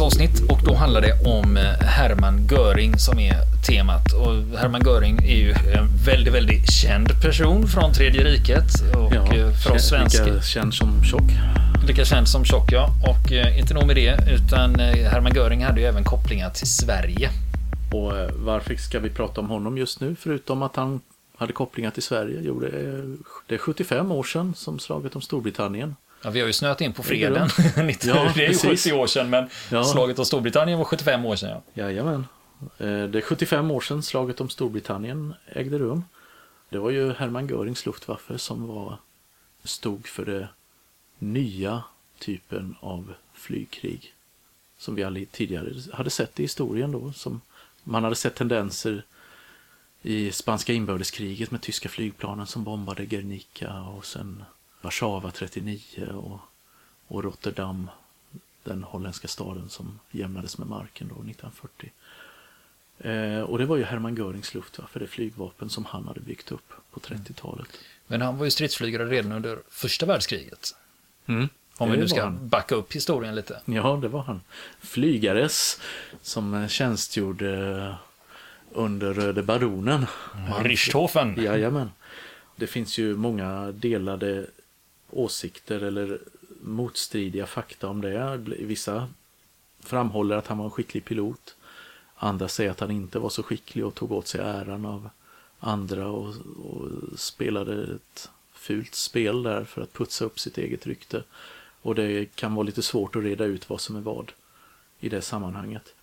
dagens avsnitt och då handlar det om eh, Hermann Göring som är temat. Och Hermann Göring är ju en väldigt, väldigt känd person från Tredje riket och Ja, för oss lika svenskar. känd som tjock. Lika känd som tjock, ja. Och eh, inte nog med det, utan eh, Hermann Göring hade ju även kopplingar till Sverige. Och varför ska vi prata om honom just nu, förutom att han hade kopplingar till Sverige? Jo, det är 75 år sedan som slaget om Storbritannien. Ja, vi har ju snöat in på Det freden. 90 Ja, det är ju precis. 70 år sedan, men Ja. slaget om Storbritannien var 75 år sedan. Ja. Jajamän. Eh, Det är 75 år sedan slaget om Storbritannien ägde rum. Det var ju Hermann Görings Luftwaffe som var, stod för det nya typen av flygkrig. Som vi aldrig tidigare hade sett i historien då. Som man hade sett tendenser i spanska inbördeskriget med tyska flygplanen som bombade Guernica och sen Warszawa 39 och, och Rotterdam, den holländska staden som jämnades med marken då 1940. Eh, och det var ju Hermann Görings Luftwaffe, det flygvapen som han hade byggt upp på 30-talet. Men han var ju stridsflygare redan under första världskriget. Mm. Om vi nu ska han. backa upp historien lite. Ja, det var han. Flygares som tjänstgjorde under Röde Baronen. Han- Richthofen. Jajamän. Det finns ju många delade åsikter eller motstridiga fakta om det. Vissa framhåller att han var en skicklig pilot. Andra säger att han inte var så skicklig och tog åt sig äran av andra och, och spelade ett fult spel där för att putsa upp sitt eget rykte. Och det kan vara lite svårt att reda ut vad som är vad i det sammanhanget.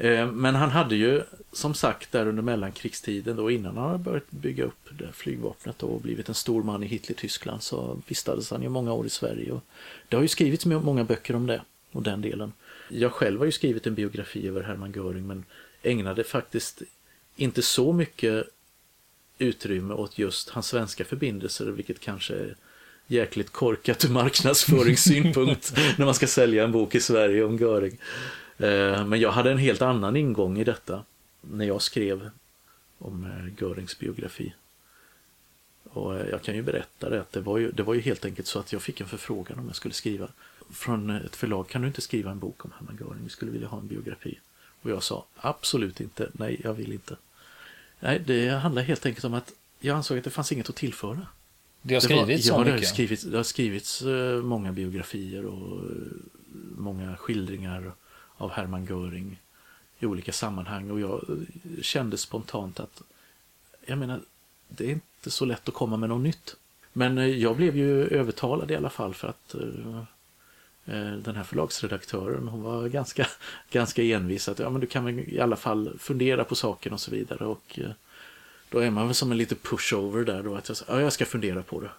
Eh, Men han hade ju som sagt där under mellankrigstiden då innan han hade börjat bygga upp det flygvapnet och blivit en stor man i Hitler-Tyskland så vistades han ju många år i Sverige. Och det har ju skrivits må- många böcker om det och den delen. Jag själv har ju skrivit en biografi över Hermann Göring men ägnade faktiskt inte så mycket utrymme åt just hans svenska förbindelser vilket kanske är jäkligt korkat ur marknadsföringssynpunkt när man ska sälja en bok i Sverige om Göring. Eh, Men jag hade en helt annan ingång i detta när jag skrev om eh, Görings biografi. Och eh, jag kan ju berätta det att det var ju, det var ju helt enkelt så att jag fick en förfrågan om jag skulle skriva från ett förlag, kan du inte skriva en bok om Hermann Göring? Vi skulle vilja ha en biografi. Och jag sa absolut inte, nej jag vill inte. Nej, det handlar helt enkelt om att jag ansåg att det fanns inget att tillföra. Det har Det var- skrivits ja, så det har mycket. skrivits, det har skrivits många biografier och många skildringar av Hermann Göring i olika sammanhang och jag kände spontant att jag menar, det är inte så lätt att komma med något nytt. Men eh, jag blev ju övertalad i alla fall för att eh, eh, den här förlagsredaktören, hon var ganska, ganska envis att ja, men du kan väl i alla fall fundera på saken och så vidare. Och då är man väl som en liten pushover där då, att jag, ja, jag ska fundera på det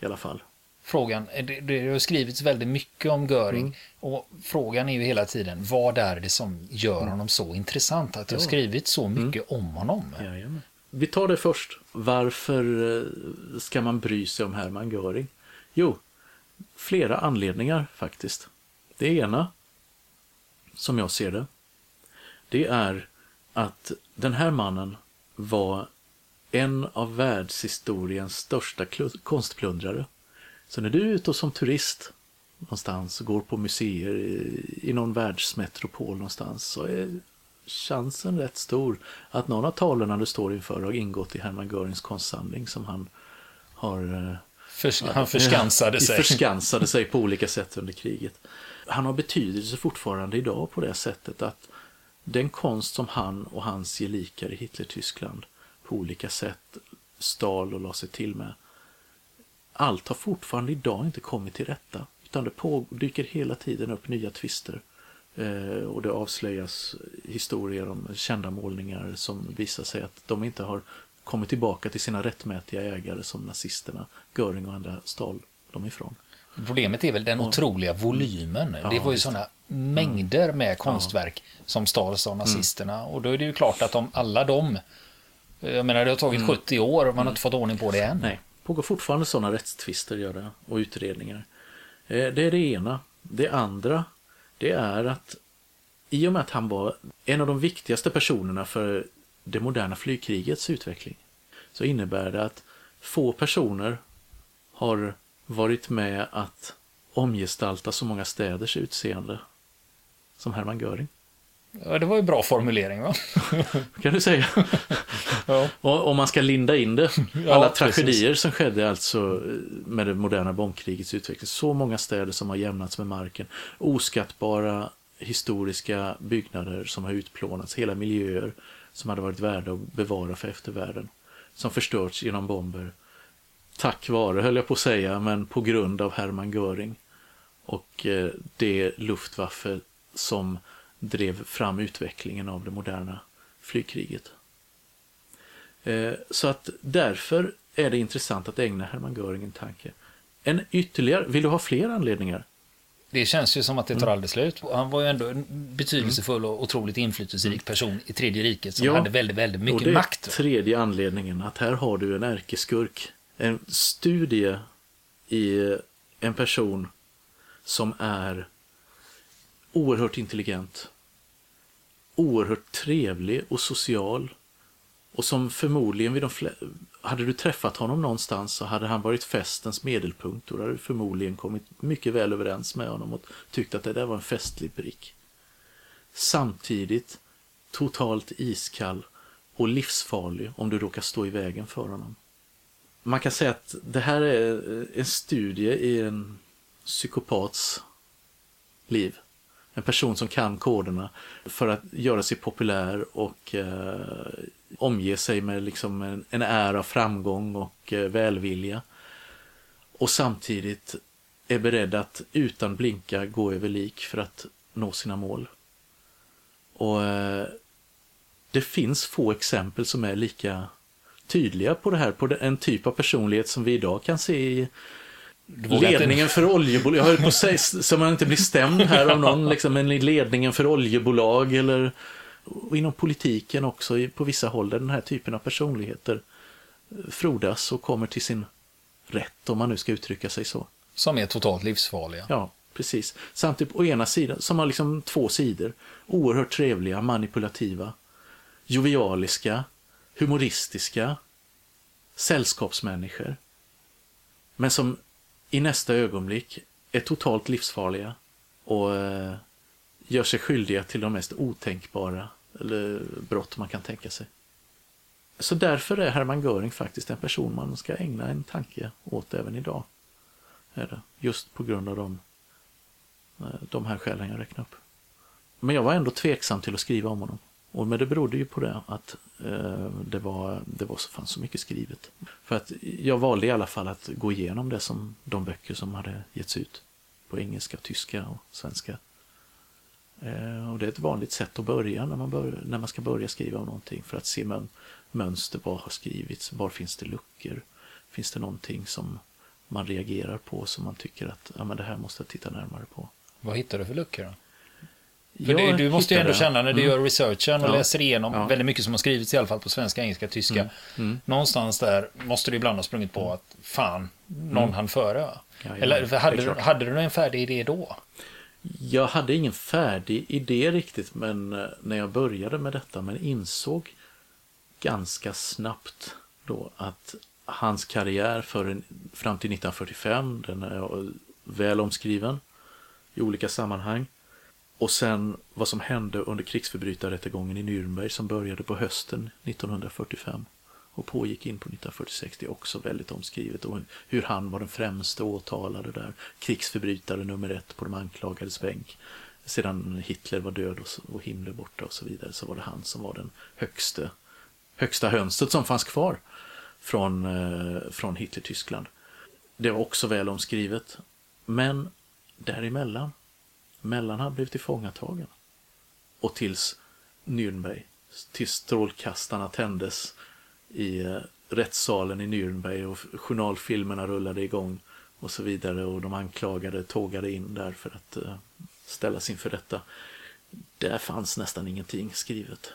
i alla fall. Frågan, det, det har skrivits väldigt mycket om Göring Mm. och frågan är ju hela tiden vad är det som gör honom så intressant att det har skrivits så mycket om honom? Jajamän. Vi tar det först. Varför eh, ska man bry sig om Hermann Göring? Jo, flera anledningar faktiskt. Det ena, som jag ser det, det är att den här mannen var en av världshistoriens största konstplundrare. Så när du är ute som turist någonstans och går på museer i, i någon världsmetropol någonstans så är chansen rätt stor att någon av tavlorna du står inför har ingått i Hermann Görings konstsamling som han har eh, Förs han förskansade sig. förskansade sig på olika sätt under kriget. Han har betydelse fortfarande idag på det sättet att den konst som han och hans gelikar i Hitler-Tyskland på olika sätt stal och la sig till med. Allt har fortfarande idag inte kommit till rätta. Utan det dyker hela tiden upp nya twister. Eh, och det avslöjas historier om kända målningar som visar sig att de inte har kommit tillbaka till sina rättmätiga ägare som nazisterna, Göring och andra stal dem ifrån. Problemet är väl den otroliga volymen. Ja, det var ju sådana mängder med konstverk som stals av nazisterna. Och då är det ju klart att om alla de, jag menar det har tagit 70 år och man har inte fått ordning på det än. Nej, pågår fortfarande sådana rättstvister gör det, och utredningar. Eh, det är det ena. Det andra, det är att i och med att han var en av de viktigaste personerna för det moderna flygkrigets utveckling så innebär det att få personer har varit med att omgestalta så många städers utseende som Hermann Göring. Ja, det var ju bra formulering va? kan du säga. ja. Om man ska linda in det. Ja, Alla precis. tragedier som skedde alltså med det moderna bombkrigets utveckling. Så många städer som har jämnats med marken. Oskattbara historiska byggnader som har utplånats. Hela miljöer som hade varit värda att bevara för eftervärlden. Som förstörts genom bomber. Tack vare, höll jag på att säga, men på grund av Hermann Göring. Och eh, det Luftwaffe som drev fram utvecklingen av det moderna flygkriget. Eh, Så att därför är det intressant att ägna Hermann Göring en tanke. En ytterligare, vill du ha fler anledningar? Det känns ju som att det Mm. tar aldrig slut. Han var ju ändå en betydelsefull och otroligt inflytelserik person i tredje riket som Ja. hade väldigt, väldigt Och mycket det är makt. tredje anledningen, att här har du en ärkeskurk. En studie i en person som är oerhört intelligent, oerhört trevlig och social och som förmodligen vid de flesta... Hade du träffat honom någonstans så hade han varit festens medelpunkt och då hade du förmodligen kommit mycket väl överens med honom och tyckt att det där var en festlig prick. Samtidigt totalt iskall och livsfarlig om du råkar stå i vägen för honom. Man kan säga att det här är en studie i en psykopats liv. En person som kan koderna för att göra sig populär och eh, omge sig med liksom en, en ära av framgång och eh, välvilja. Och samtidigt är beredd att utan blinka gå över lik för att nå sina mål. Och eh, det finns få exempel som är lika tydliga på det här, på en typ av personlighet som vi idag kan se i ledningen för oljebolag. Jag höll på att säga, så man inte blir stämd här av någon, liksom, men i ledningen för oljebolag eller inom politiken också på vissa håll där den här typen av personligheter frodas och kommer till sin rätt, om man nu ska uttrycka sig så. Som är totalt livsfarliga. Ja, precis. Samtidigt å ena sidan, som har liksom två sidor. Oerhört trevliga, manipulativa, jovialiska, humoristiska, sällskapsmänniskor. Men som i nästa ögonblick är totalt livsfarliga och eh, gör sig skyldiga till de mest otänkbara eller brott man kan tänka sig. Så därför är Hermann Göring faktiskt en person man ska ägna en tanke åt även idag. Just på grund av de, eh, de här skälen jag räknade upp. Men jag var ändå tveksam till att skriva om honom. Och men det berodde ju på det att eh, det, var, det var så, fanns så mycket skrivet. För att jag valde i alla fall att gå igenom det som de böcker som hade getts ut. På engelska, tyska och svenska. Eh, och det är ett vanligt sätt att börja när man, bör, när man ska börja skriva om någonting. För att se mön, mönster, vad har skrivits, var finns det luckor? Finns det någonting som man reagerar på som man tycker att ja, men det här måste jag titta närmare på. Vad hittar du för luckor då? Det, du måste ju ändå hittade- känna när du Mm. gör researchen och Ja. läser igenom Ja. väldigt mycket som har skrivits i alla fall på svenska, engelska, tyska. Mm. Någonstans där måste du ibland ha sprungit på att fan, någon hann före. Ja, Eller Mm. det hade, hade du en färdig idé då? Jag hade ingen färdig idé riktigt men eh, när jag började med detta men insåg ganska snabbt då att hans karriär för en, fram till 1945, den är väl omskriven i olika sammanhang. Och sen vad som hände under krigsförbrytarrättegången i Nürnberg som började på hösten 1945 och pågick in på 1946. Det är också väldigt omskrivet och hur han var den främste åtalade där. Krigsförbrytare nummer ett på de anklagades bänk. Sedan Hitler var död och, Himmler borta och så vidare så var det han som var den högste, högsta hönset som fanns kvar från, eh, från Hitler-Tyskland. Det var också väl omskrivet. Men däremellan, mellan blev tillfångatagen och tills Nürnberg, tills strålkastarna tändes i eh, rättssalen i Nürnberg och journalfilmerna rullade igång och så vidare och de anklagade tågade in där för att eh, ställas inför rätta. Där fanns nästan ingenting skrivet.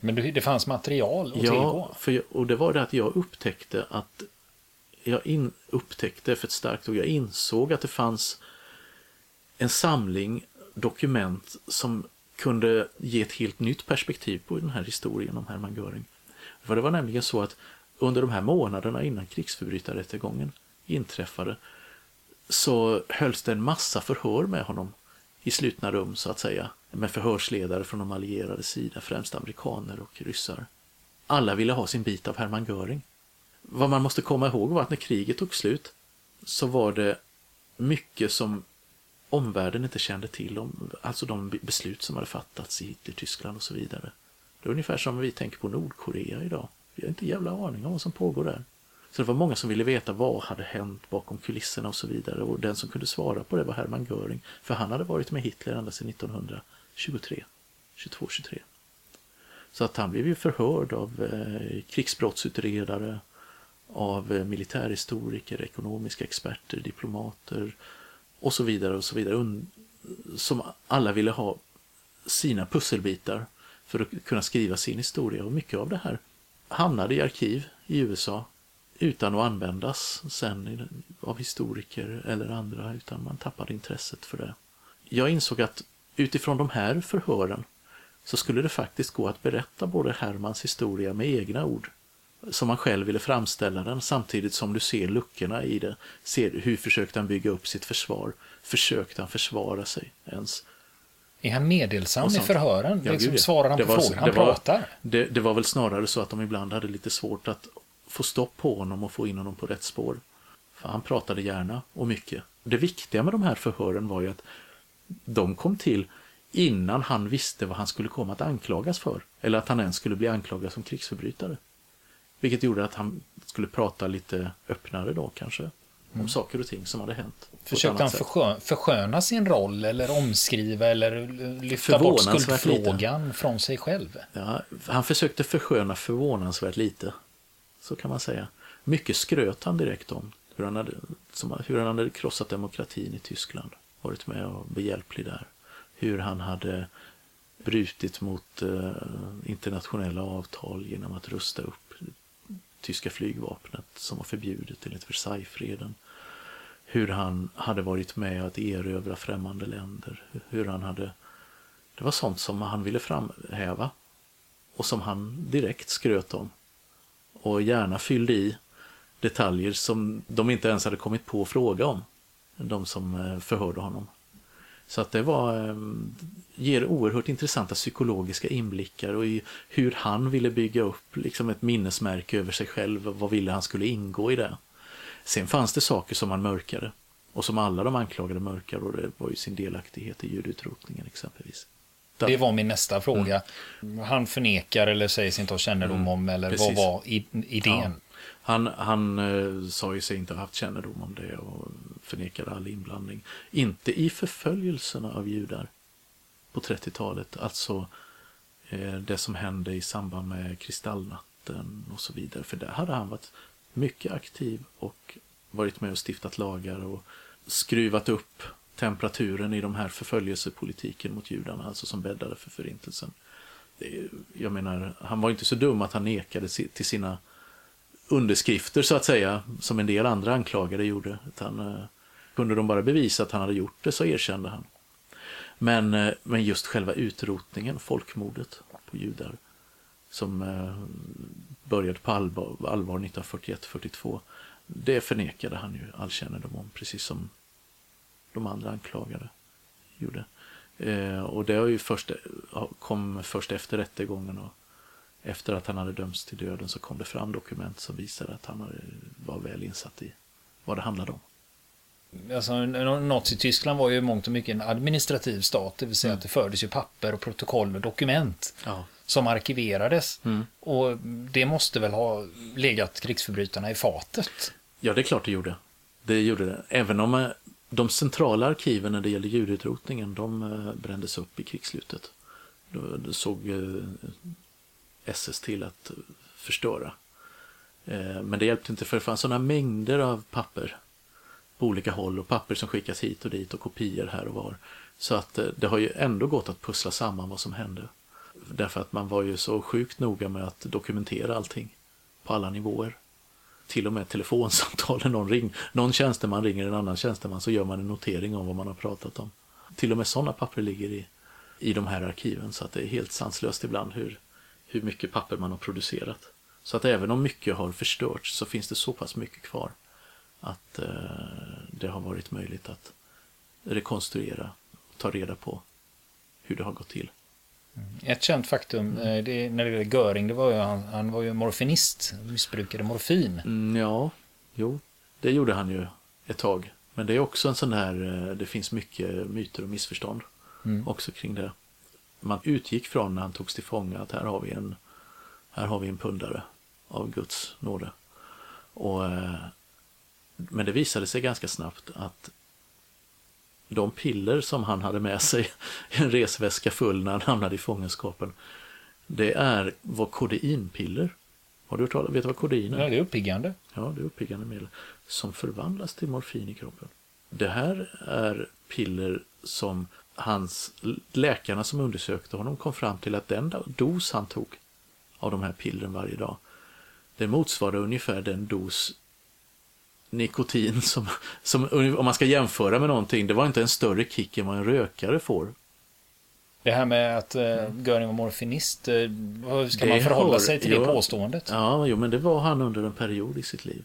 Men det, fanns material att Ja, tillgå. jag, och det var det att jag upptäckte att jag in, upptäckte för ett starkt ord, jag insåg att det fanns en samling dokument som kunde ge ett helt nytt perspektiv på den här historien om Hermann Göring. För det var nämligen så att under de här månaderna innan krigsförbrytarrättegången inträffade så hölls det en massa förhör med honom i slutna rum så att säga med förhörsledare från de allierades sida, främst amerikaner och ryssar. Alla ville ha sin bit av Hermann Göring. Vad man måste komma ihåg var att när kriget tog slut så var det mycket som omvärlden inte kände till om, alltså de beslut som hade fattats i Hitler-Tyskland och så vidare. Det är ungefär som vi tänker på Nordkorea idag. Vi har inte jävla aning om vad som pågår där. Så det var många som ville veta vad hade hänt bakom kulisserna och så vidare. Och den som kunde svara på det var Hermann Göring. För han hade varit med Hitler ända sedan 1923. 22-23. Så att han blev ju förhörd av eh, krigsbrottsutredare, av eh, militärhistoriker, ekonomiska experter, diplomater och så vidare och så vidare. Som alla ville ha sina pusselbitar för att kunna skriva sin historia och mycket av det här hamnade i arkiv i USA utan att användas sen av historiker eller andra utan man tappade intresset för det. Jag insåg att utifrån de här förhören så skulle det faktiskt gå att berätta både Hermans historia med egna ord som han själv ville framställa den samtidigt som du ser luckorna i det. Ser hur försökte han bygga upp sitt försvar? Försökte han försvara sig ens? Är han meddelsam i förhören? Ja, liksom, svarar han på var, frågor? Han det pratar? Var, det, det, var väl snarare så att de ibland hade lite svårt att få stopp på honom och få in honom på rätt spår. För han pratade gärna och mycket. Det viktiga med de här förhören var ju att de kom till innan han visste vad han skulle komma att anklagas för. Eller att han ens skulle bli anklagad som krigsförbrytare. Vilket gjorde att han skulle prata lite öppnare då kanske. Om mm. saker och ting som hade hänt. Försökte han förskö försköna sin roll eller omskriva eller lyfta bort skuldfrågan lite. från sig själv? Ja, han försökte försköna förvånansvärt lite. Så kan man säga. Mycket skröt han direkt om. Hur han hade, som, hur han hade krossat demokratin i Tyskland. Varit med och behjälplig där. Hur han hade brutit mot eh, internationella avtal genom att rusta upp tyska flygvapnet som var förbjudet enligt Versaillesfreden. Hur han hade varit med att erövra främmande länder. Hur han hade... Det var sånt som han ville framhäva och som han direkt skröt om och gärna fyllde i detaljer som de inte ens hade kommit på att fråga om. De som eh, förhörde honom. Så att det var, eh, ger oerhört intressanta psykologiska inblickar och i hur han ville bygga upp liksom ett minnesmärke över sig själv. Vad ville han skulle ingå i det. Sen fanns det saker som han mörkade och som alla de anklagade mörkar och det var ju sin delaktighet i ljudutrotningen exempelvis. Det var min nästa fråga. Mm. Han förnekar eller säger sig inte ha kännedom mm. om eller Precis. vad var idén? Ja. Han, han eh, sa ju sig inte ha haft kännedom om det och förnekade all inblandning. Inte i förföljelserna av judar på 30-talet, alltså eh, det som hände i samband med kristallnatten och så vidare. För där hade han varit mycket aktiv och varit med och stiftat lagar och skruvat upp temperaturen i de här förföljelsepolitiken mot judarna, alltså som bäddade för förintelsen. Jag menar, han var inte så dum att han nekade till sina underskrifter så att säga, som en del andra anklagade gjorde. Utan, eh, kunde de bara bevisa att han hade gjort det så erkände han. Men, eh, men just själva utrotningen, folkmordet på judar, som eh, började på allvar, allvar 1941-42, det förnekade han ju all kännedom om, precis som de andra anklagade gjorde. Eh, och det har ju först, kom först efter rättegången och efter att han hade dömts till döden så kom det fram dokument som visade att han var väl insatt i vad det handlade om. Alltså, Nazityskland var ju mångt och mycket en administrativ stat, det vill säga mm. att det fördes ju papper och protokoll och dokument ja. som arkiverades. Mm. Och det måste väl ha legat krigsförbrytarna i fatet? Ja, det är klart det gjorde. Det gjorde det. Även om eh, de centrala arkiven när det gäller judutrotningen, de eh, brändes upp i krigsslutet. Då såg eh, SS till att förstöra. Eh, men det hjälpte inte för det fanns sådana mängder av papper på olika håll och papper som skickas hit och dit och kopior här och var. Så att eh, det har ju ändå gått att pussla samman vad som hände. Därför att man var ju så sjukt noga med att dokumentera allting på alla nivåer till och med telefonsamtal när någon, ring, någon tjänsteman ringer en annan tjänsteman så gör man en notering om vad man har pratat om. Till och med sådana papper ligger i, i de här arkiven så att det är helt sanslöst ibland hur, hur mycket papper man har producerat. Så att även om mycket har förstörts så finns det så pass mycket kvar att eh, det har varit möjligt att rekonstruera ta reda på hur det har gått till. Ett känt faktum mm. det, när det gäller Göring, det var ju han, han var ju morfinist, missbrukade morfin. Mm, ja, jo, det gjorde han ju ett tag. Men det är också en sån här, eh, det finns mycket myter och missförstånd mm. också kring det. Man utgick från när han togs till fånga att här har vi en, här har vi en pundare av Guds nåde. Och, eh, men det visade sig ganska snabbt att de piller som han hade med sig i en resväska full när han hamnade i fångenskapen, det är, var kodeinpiller. Har du hört talas Vet du vad kodein är? Ja, det är uppiggande. Ja, det är uppiggande medel som förvandlas till morfin i kroppen. Det här är piller som hans, läkarna som undersökte honom kom fram till att den dos han tog av de här pillren varje dag, det motsvarar ungefär den dos nikotin som, som, om man ska jämföra med någonting, det var inte en större kick än vad en rökare får. Det här med att uh, Göring var morfinist, hur ska det man förhålla har, sig till ja, det påståendet? Ja, jo, men det var han under en period i sitt liv.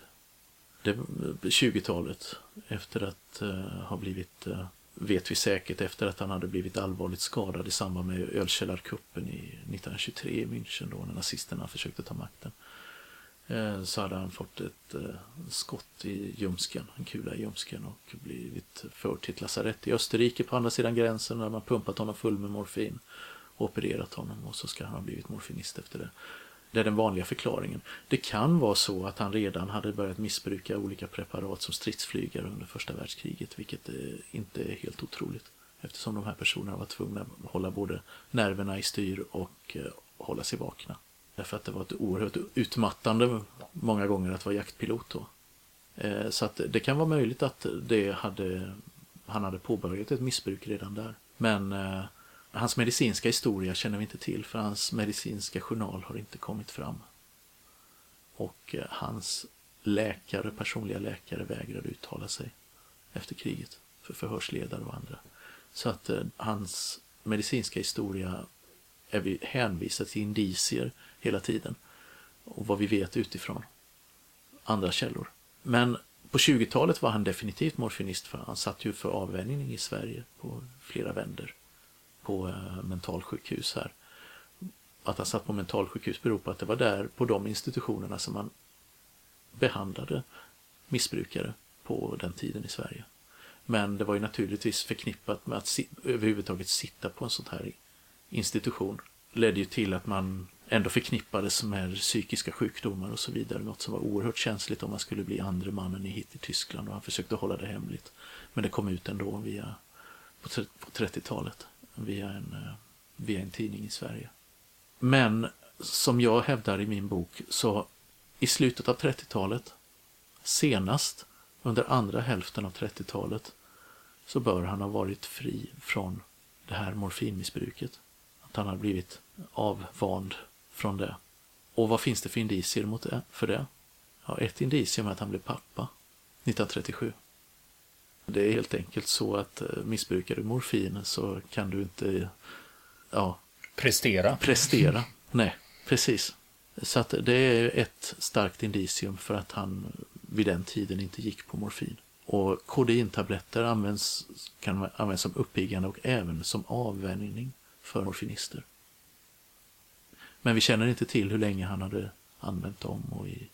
20-talet, efter att uh, ha blivit, uh, vet vi säkert, efter att han hade blivit allvarligt skadad i samband med ölkällarkuppen i 1923 i München då när nazisterna försökte ta makten. Eh, så hade han fått ett eh, skott i ljumsken, en kula i ljumsken och blivit förd till ett lasarett i Österrike på andra sidan gränsen där man pumpat honom full med morfin och opererat honom och så ska han ha blivit morfinist efter det. Det är den vanliga förklaringen. Det kan vara så att han redan hade börjat missbruka olika preparat som stridsflygare under första världskriget, vilket eh, inte är helt otroligt eftersom de här personerna var tvungna att hålla både nerverna i styr och eh, hålla sig vakna. Därför att det var ett oerhört utmattande många gånger att vara jaktpilot då. Eh, så att det kan vara möjligt att det hade, han hade påbörjat ett missbruk redan där. Men eh, hans medicinska historia känner vi inte till för hans medicinska journal har inte kommit fram. Och eh, hans läkare, personliga läkare vägrade uttala sig efter kriget för förhörsledare och andra. Så att eh, hans medicinska historia är vi hänvisade till indicier hela tiden. Och vad vi vet utifrån andra källor. Men på 20-talet var han definitivt morfinist för han satt ju för avvänjning i Sverige på flera vänder på eh, mentalsjukhus här. Att han satt på mentalsjukhus beror på att det var där på de institutionerna som man behandlade missbrukare på den tiden i Sverige. Men det var ju naturligtvis förknippat med att överhuvudtaget sitta på en sån här institution ledde ju till att man ändå förknippades med psykiska sjukdomar och så vidare. Något som var oerhört känsligt om man skulle bli andre mannen i hit i Tyskland och han försökte hålla det hemligt. Men det kom ut ändå via, på 30-talet via en, eh, via en tidning i Sverige. Men som jag hävdar i min bok så i slutet av 30-talet, senast under andra hälften av 30-talet, så bör han ha varit fri från det här morfinmissbruket. Att han har blivit avvand från det. Och vad finns det för indicier mot det, för det? Ja, ett indicium är att han blev pappa 1937. Det är helt enkelt så att eh, missbrukar du morfin så kan du inte ja, prestera. Prestera, nej, precis. Så att det är ett starkt indicium för att han vid den tiden inte gick på morfin. Och kodeintabletter används, kan användas som uppiggande och även som avvänjning för morfinister. Men vi känner inte till hur länge han hade använt dem och i,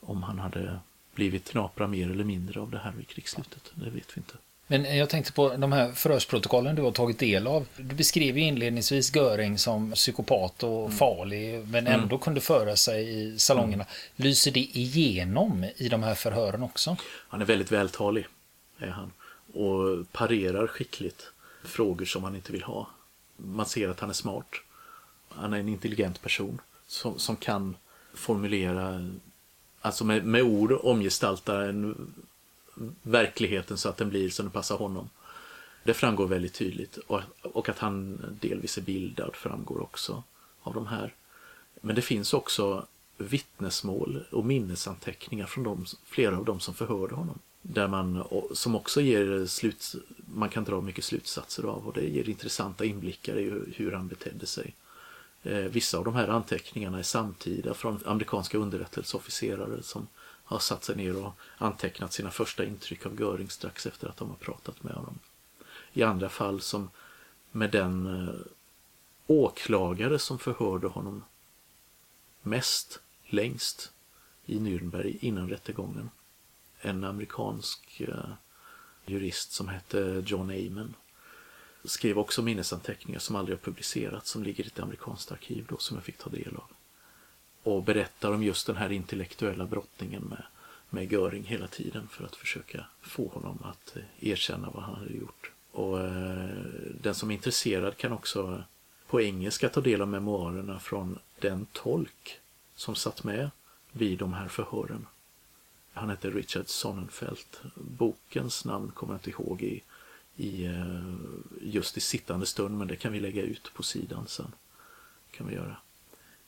om han hade blivit knapra mer eller mindre av det här vid krigsslutet. Det vet vi inte. Men jag tänkte på de här förhörsprotokollen du har tagit del av. Du beskrev ju inledningsvis Göring som psykopat och mm. farlig, men mm. ändå mm. kunde föra sig i salongerna. Mm. Lyser det igenom i de här förhören också? Han är väldigt vältalig, är han. Och parerar skickligt frågor som han inte vill ha. Man ser att han är smart. Han är en intelligent person som, som kan formulera, alltså med, med ord omgestalta en, verkligheten så att den blir som den passar honom. Det framgår väldigt tydligt och, och att han delvis är bildad framgår också av de här. Men det finns också vittnesmål och minnesanteckningar från de, flera av de som förhörde honom. Där man, som också ger slut, man kan dra mycket slutsatser av och det ger intressanta inblickar i hur han betedde sig. Eh, vissa av de här anteckningarna är samtida från amerikanska underrättelseofficerare som har satt sig ner och antecknat sina första intryck av Göring strax efter att de har pratat med honom. i andra fall som med den eh, åklagare som förhörde honom mest, längst i Nürnberg innan rättegången. En amerikansk eh, jurist som hette John Amen skrev också minnesanteckningar som aldrig har publicerats som ligger i ett amerikanskt arkiv då som jag fick ta del av. Och berättar om just den här intellektuella brottningen med, med Göring hela tiden för att försöka få honom att eh, erkänna vad han hade gjort. Och eh, den som är intresserad kan också på engelska ta del av memoarerna från den tolk som satt med vid de här förhören. Han hette Richard Sonnenfeld. Bokens namn kommer jag inte ihåg i, i eh, just i sittande stund men det kan vi lägga ut på sidan sen. kan vi göra.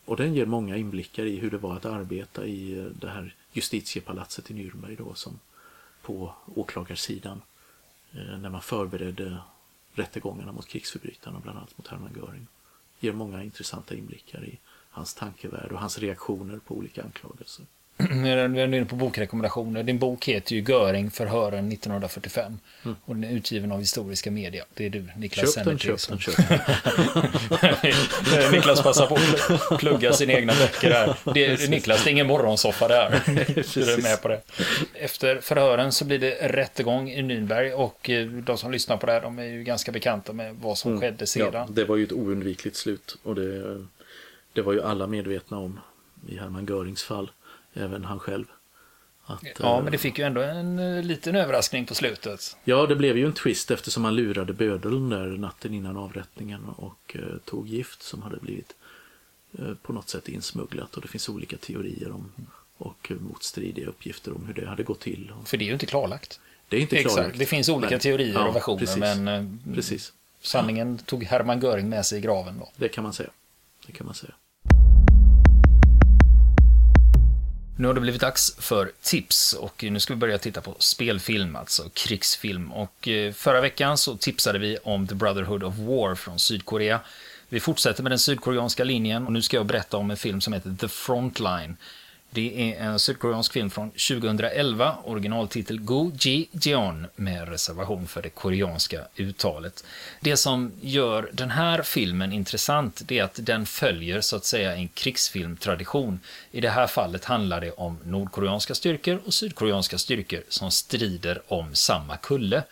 Och den ger många inblickar i hur det var att arbeta i eh, det här justitiepalatset i Nürnberg då som på åklagarsidan eh, när man förberedde rättegångarna mot krigsförbrytarna, bland annat mot Hermann Göring. Ger många intressanta inblickar i hans tankevärld och hans reaktioner på olika anklagelser. Vi är inne på bokrekommendationer. Din bok heter ju Göring förhören 1945 mm. och den är utgiven av historiska media. Det är du, Niklas Köp den, köp den, köp den. Niklas passar på att plugga sina egna böcker här. Det, Niklas, det är ingen morgonsoffa det här. Du är med på det. Efter förhören så blir det rättegång i Nürnberg och eh, de som lyssnar på det här de är ju ganska bekanta med vad som mm. skedde sedan. Ja, det var ju ett oundvikligt slut och det, det var ju alla medvetna om i Hermann Görings fall även han själv. Att, ja, men det fick ju ändå en uh, liten överraskning på slutet. Ja, det blev ju en twist eftersom han lurade bödeln där natten innan avrättningen och uh, tog gift som hade blivit på något sätt insmugglat och det finns olika teorier om och motstridiga uppgifter om hur det hade gått till. För det är ju inte klarlagt. Det är inte Exakt. klarlagt. Det finns olika men, teorier ja, och versioner precis, men precis. sanningen ja. tog Hermann Göring med sig i graven. Då. Det kan man säga. Det kan man säga. Nu har det blivit dags för tips och nu ska vi börja titta på spelfilm, alltså krigsfilm. Och eh, förra veckan så tipsade vi om The Brotherhood of War från Sydkorea. Vi fortsätter med den sydkoreanska linjen och nu ska jag berätta om en film som heter The Frontline det är en sydkoreansk film från 2011, originaltitel Go Ji Jeon med reservation för det koreanska uttalet. Det som gör den här filmen intressant det är att den följer så att säga en krigsfilmtradition. I det här fallet handlar det om nordkoreanska styrkor och sydkoreanska styrkor som strider om samma kulle.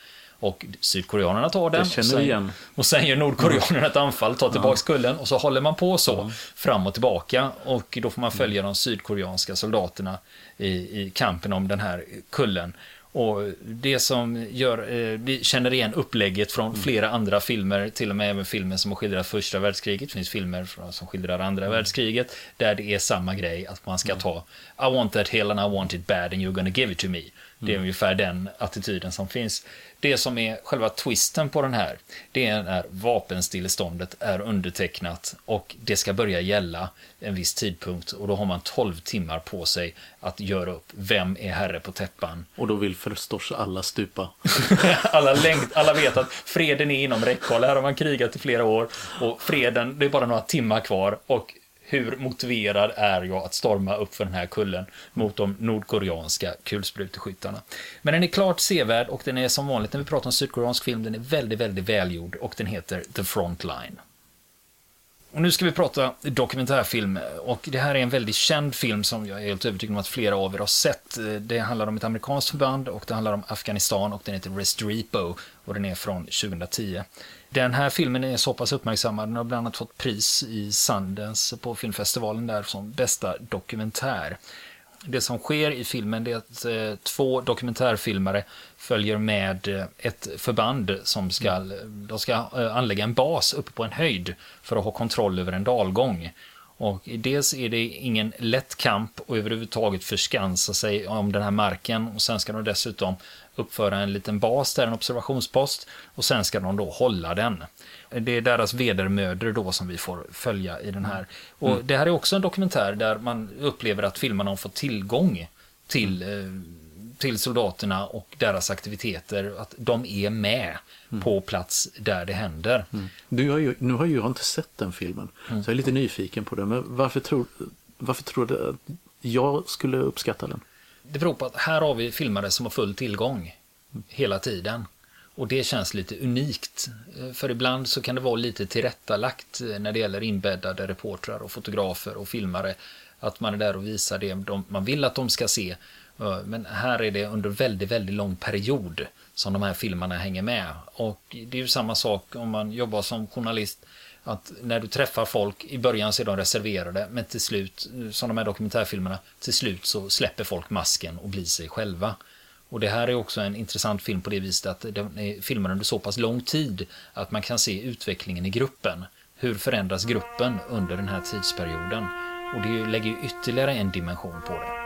Och sydkoreanerna tar den. Och sen, och sen gör nordkoreanerna ett anfall, tar tillbaka kullen och så håller man på så fram och tillbaka. Och då får man följa de sydkoreanska soldaterna i, i kampen om den här kullen. Och det som gör, eh, vi känner igen upplägget från mm. flera andra filmer, till och med även filmer som har skildrat första världskriget, det finns filmer som skildrar andra mm. världskriget, där det är samma grej, att man ska mm. ta I want that hill and I want it bad and you're gonna give it to me. Det är mm. ungefär den attityden som finns. Det som är själva twisten på den här, det är när vapenstilleståndet är undertecknat och det ska börja gälla en viss tidpunkt och då har man 12 timmar på sig att göra upp vem är herre på täppan. Och då vill förstås alla stupa. alla, längt, alla vet att freden är inom räckhåll. Här har man krigat i flera år och freden, det är bara några timmar kvar och hur motiverad är jag att storma upp för den här kullen mot de nordkoreanska kulspruteskyttarna. Men den är klart sevärd och den är som vanligt när vi pratar om sydkoreansk film, den är väldigt, väldigt välgjord och den heter The Frontline. Och nu ska vi prata dokumentärfilm och det här är en väldigt känd film som jag är helt övertygad om att flera av er har sett. Det handlar om ett amerikanskt förband och det handlar om Afghanistan och den heter Restrepo och den är från 2010. Den här filmen är så pass uppmärksammad, den har bland annat fått pris i Sundance på filmfestivalen där som bästa dokumentär. Det som sker i filmen är att eh, två dokumentärfilmare följer med eh, ett förband som ska, de ska eh, anlägga en bas uppe på en höjd för att ha kontroll över en dalgång. Och dels är det ingen lätt kamp och överhuvudtaget förskansa sig om den här marken och sen ska de dessutom uppföra en liten bas där, en observationspost och sen ska de då hålla den. Det är deras vedermödor då som vi får följa i den här. Och mm. det här är också en dokumentär där man upplever att filmarna har fått tillgång till, mm. till soldaterna och deras aktiviteter, att de är med mm. på plats där det händer. Mm. Du har ju, nu har ju jag inte sett den filmen, mm. så jag är lite nyfiken på den. Men varför tror, varför tror du att jag skulle uppskatta den? Det beror på att här har vi filmare som har full tillgång hela tiden. Och det känns lite unikt. Eh, för ibland så kan det vara lite tillrättalagt eh, när det gäller inbäddade reportrar och fotografer och filmare. Att man är där och visar det man vill att de ska se. Eh, men här är det under väldigt, väldigt lång period som de här filmerna hänger med. Och det är ju samma sak om man jobbar som journalist. Att när du träffar folk, i början så är de reserverade, men till slut, som de här dokumentärfilmerna, till slut så släpper folk masken och blir sig själva. Och det här är också en intressant film på det viset att den eh, är filmad under så pass lång tid att man kan se utvecklingen i gruppen. Hur förändras gruppen under den här tidsperioden? Och det lägger ytterligare en dimension på det.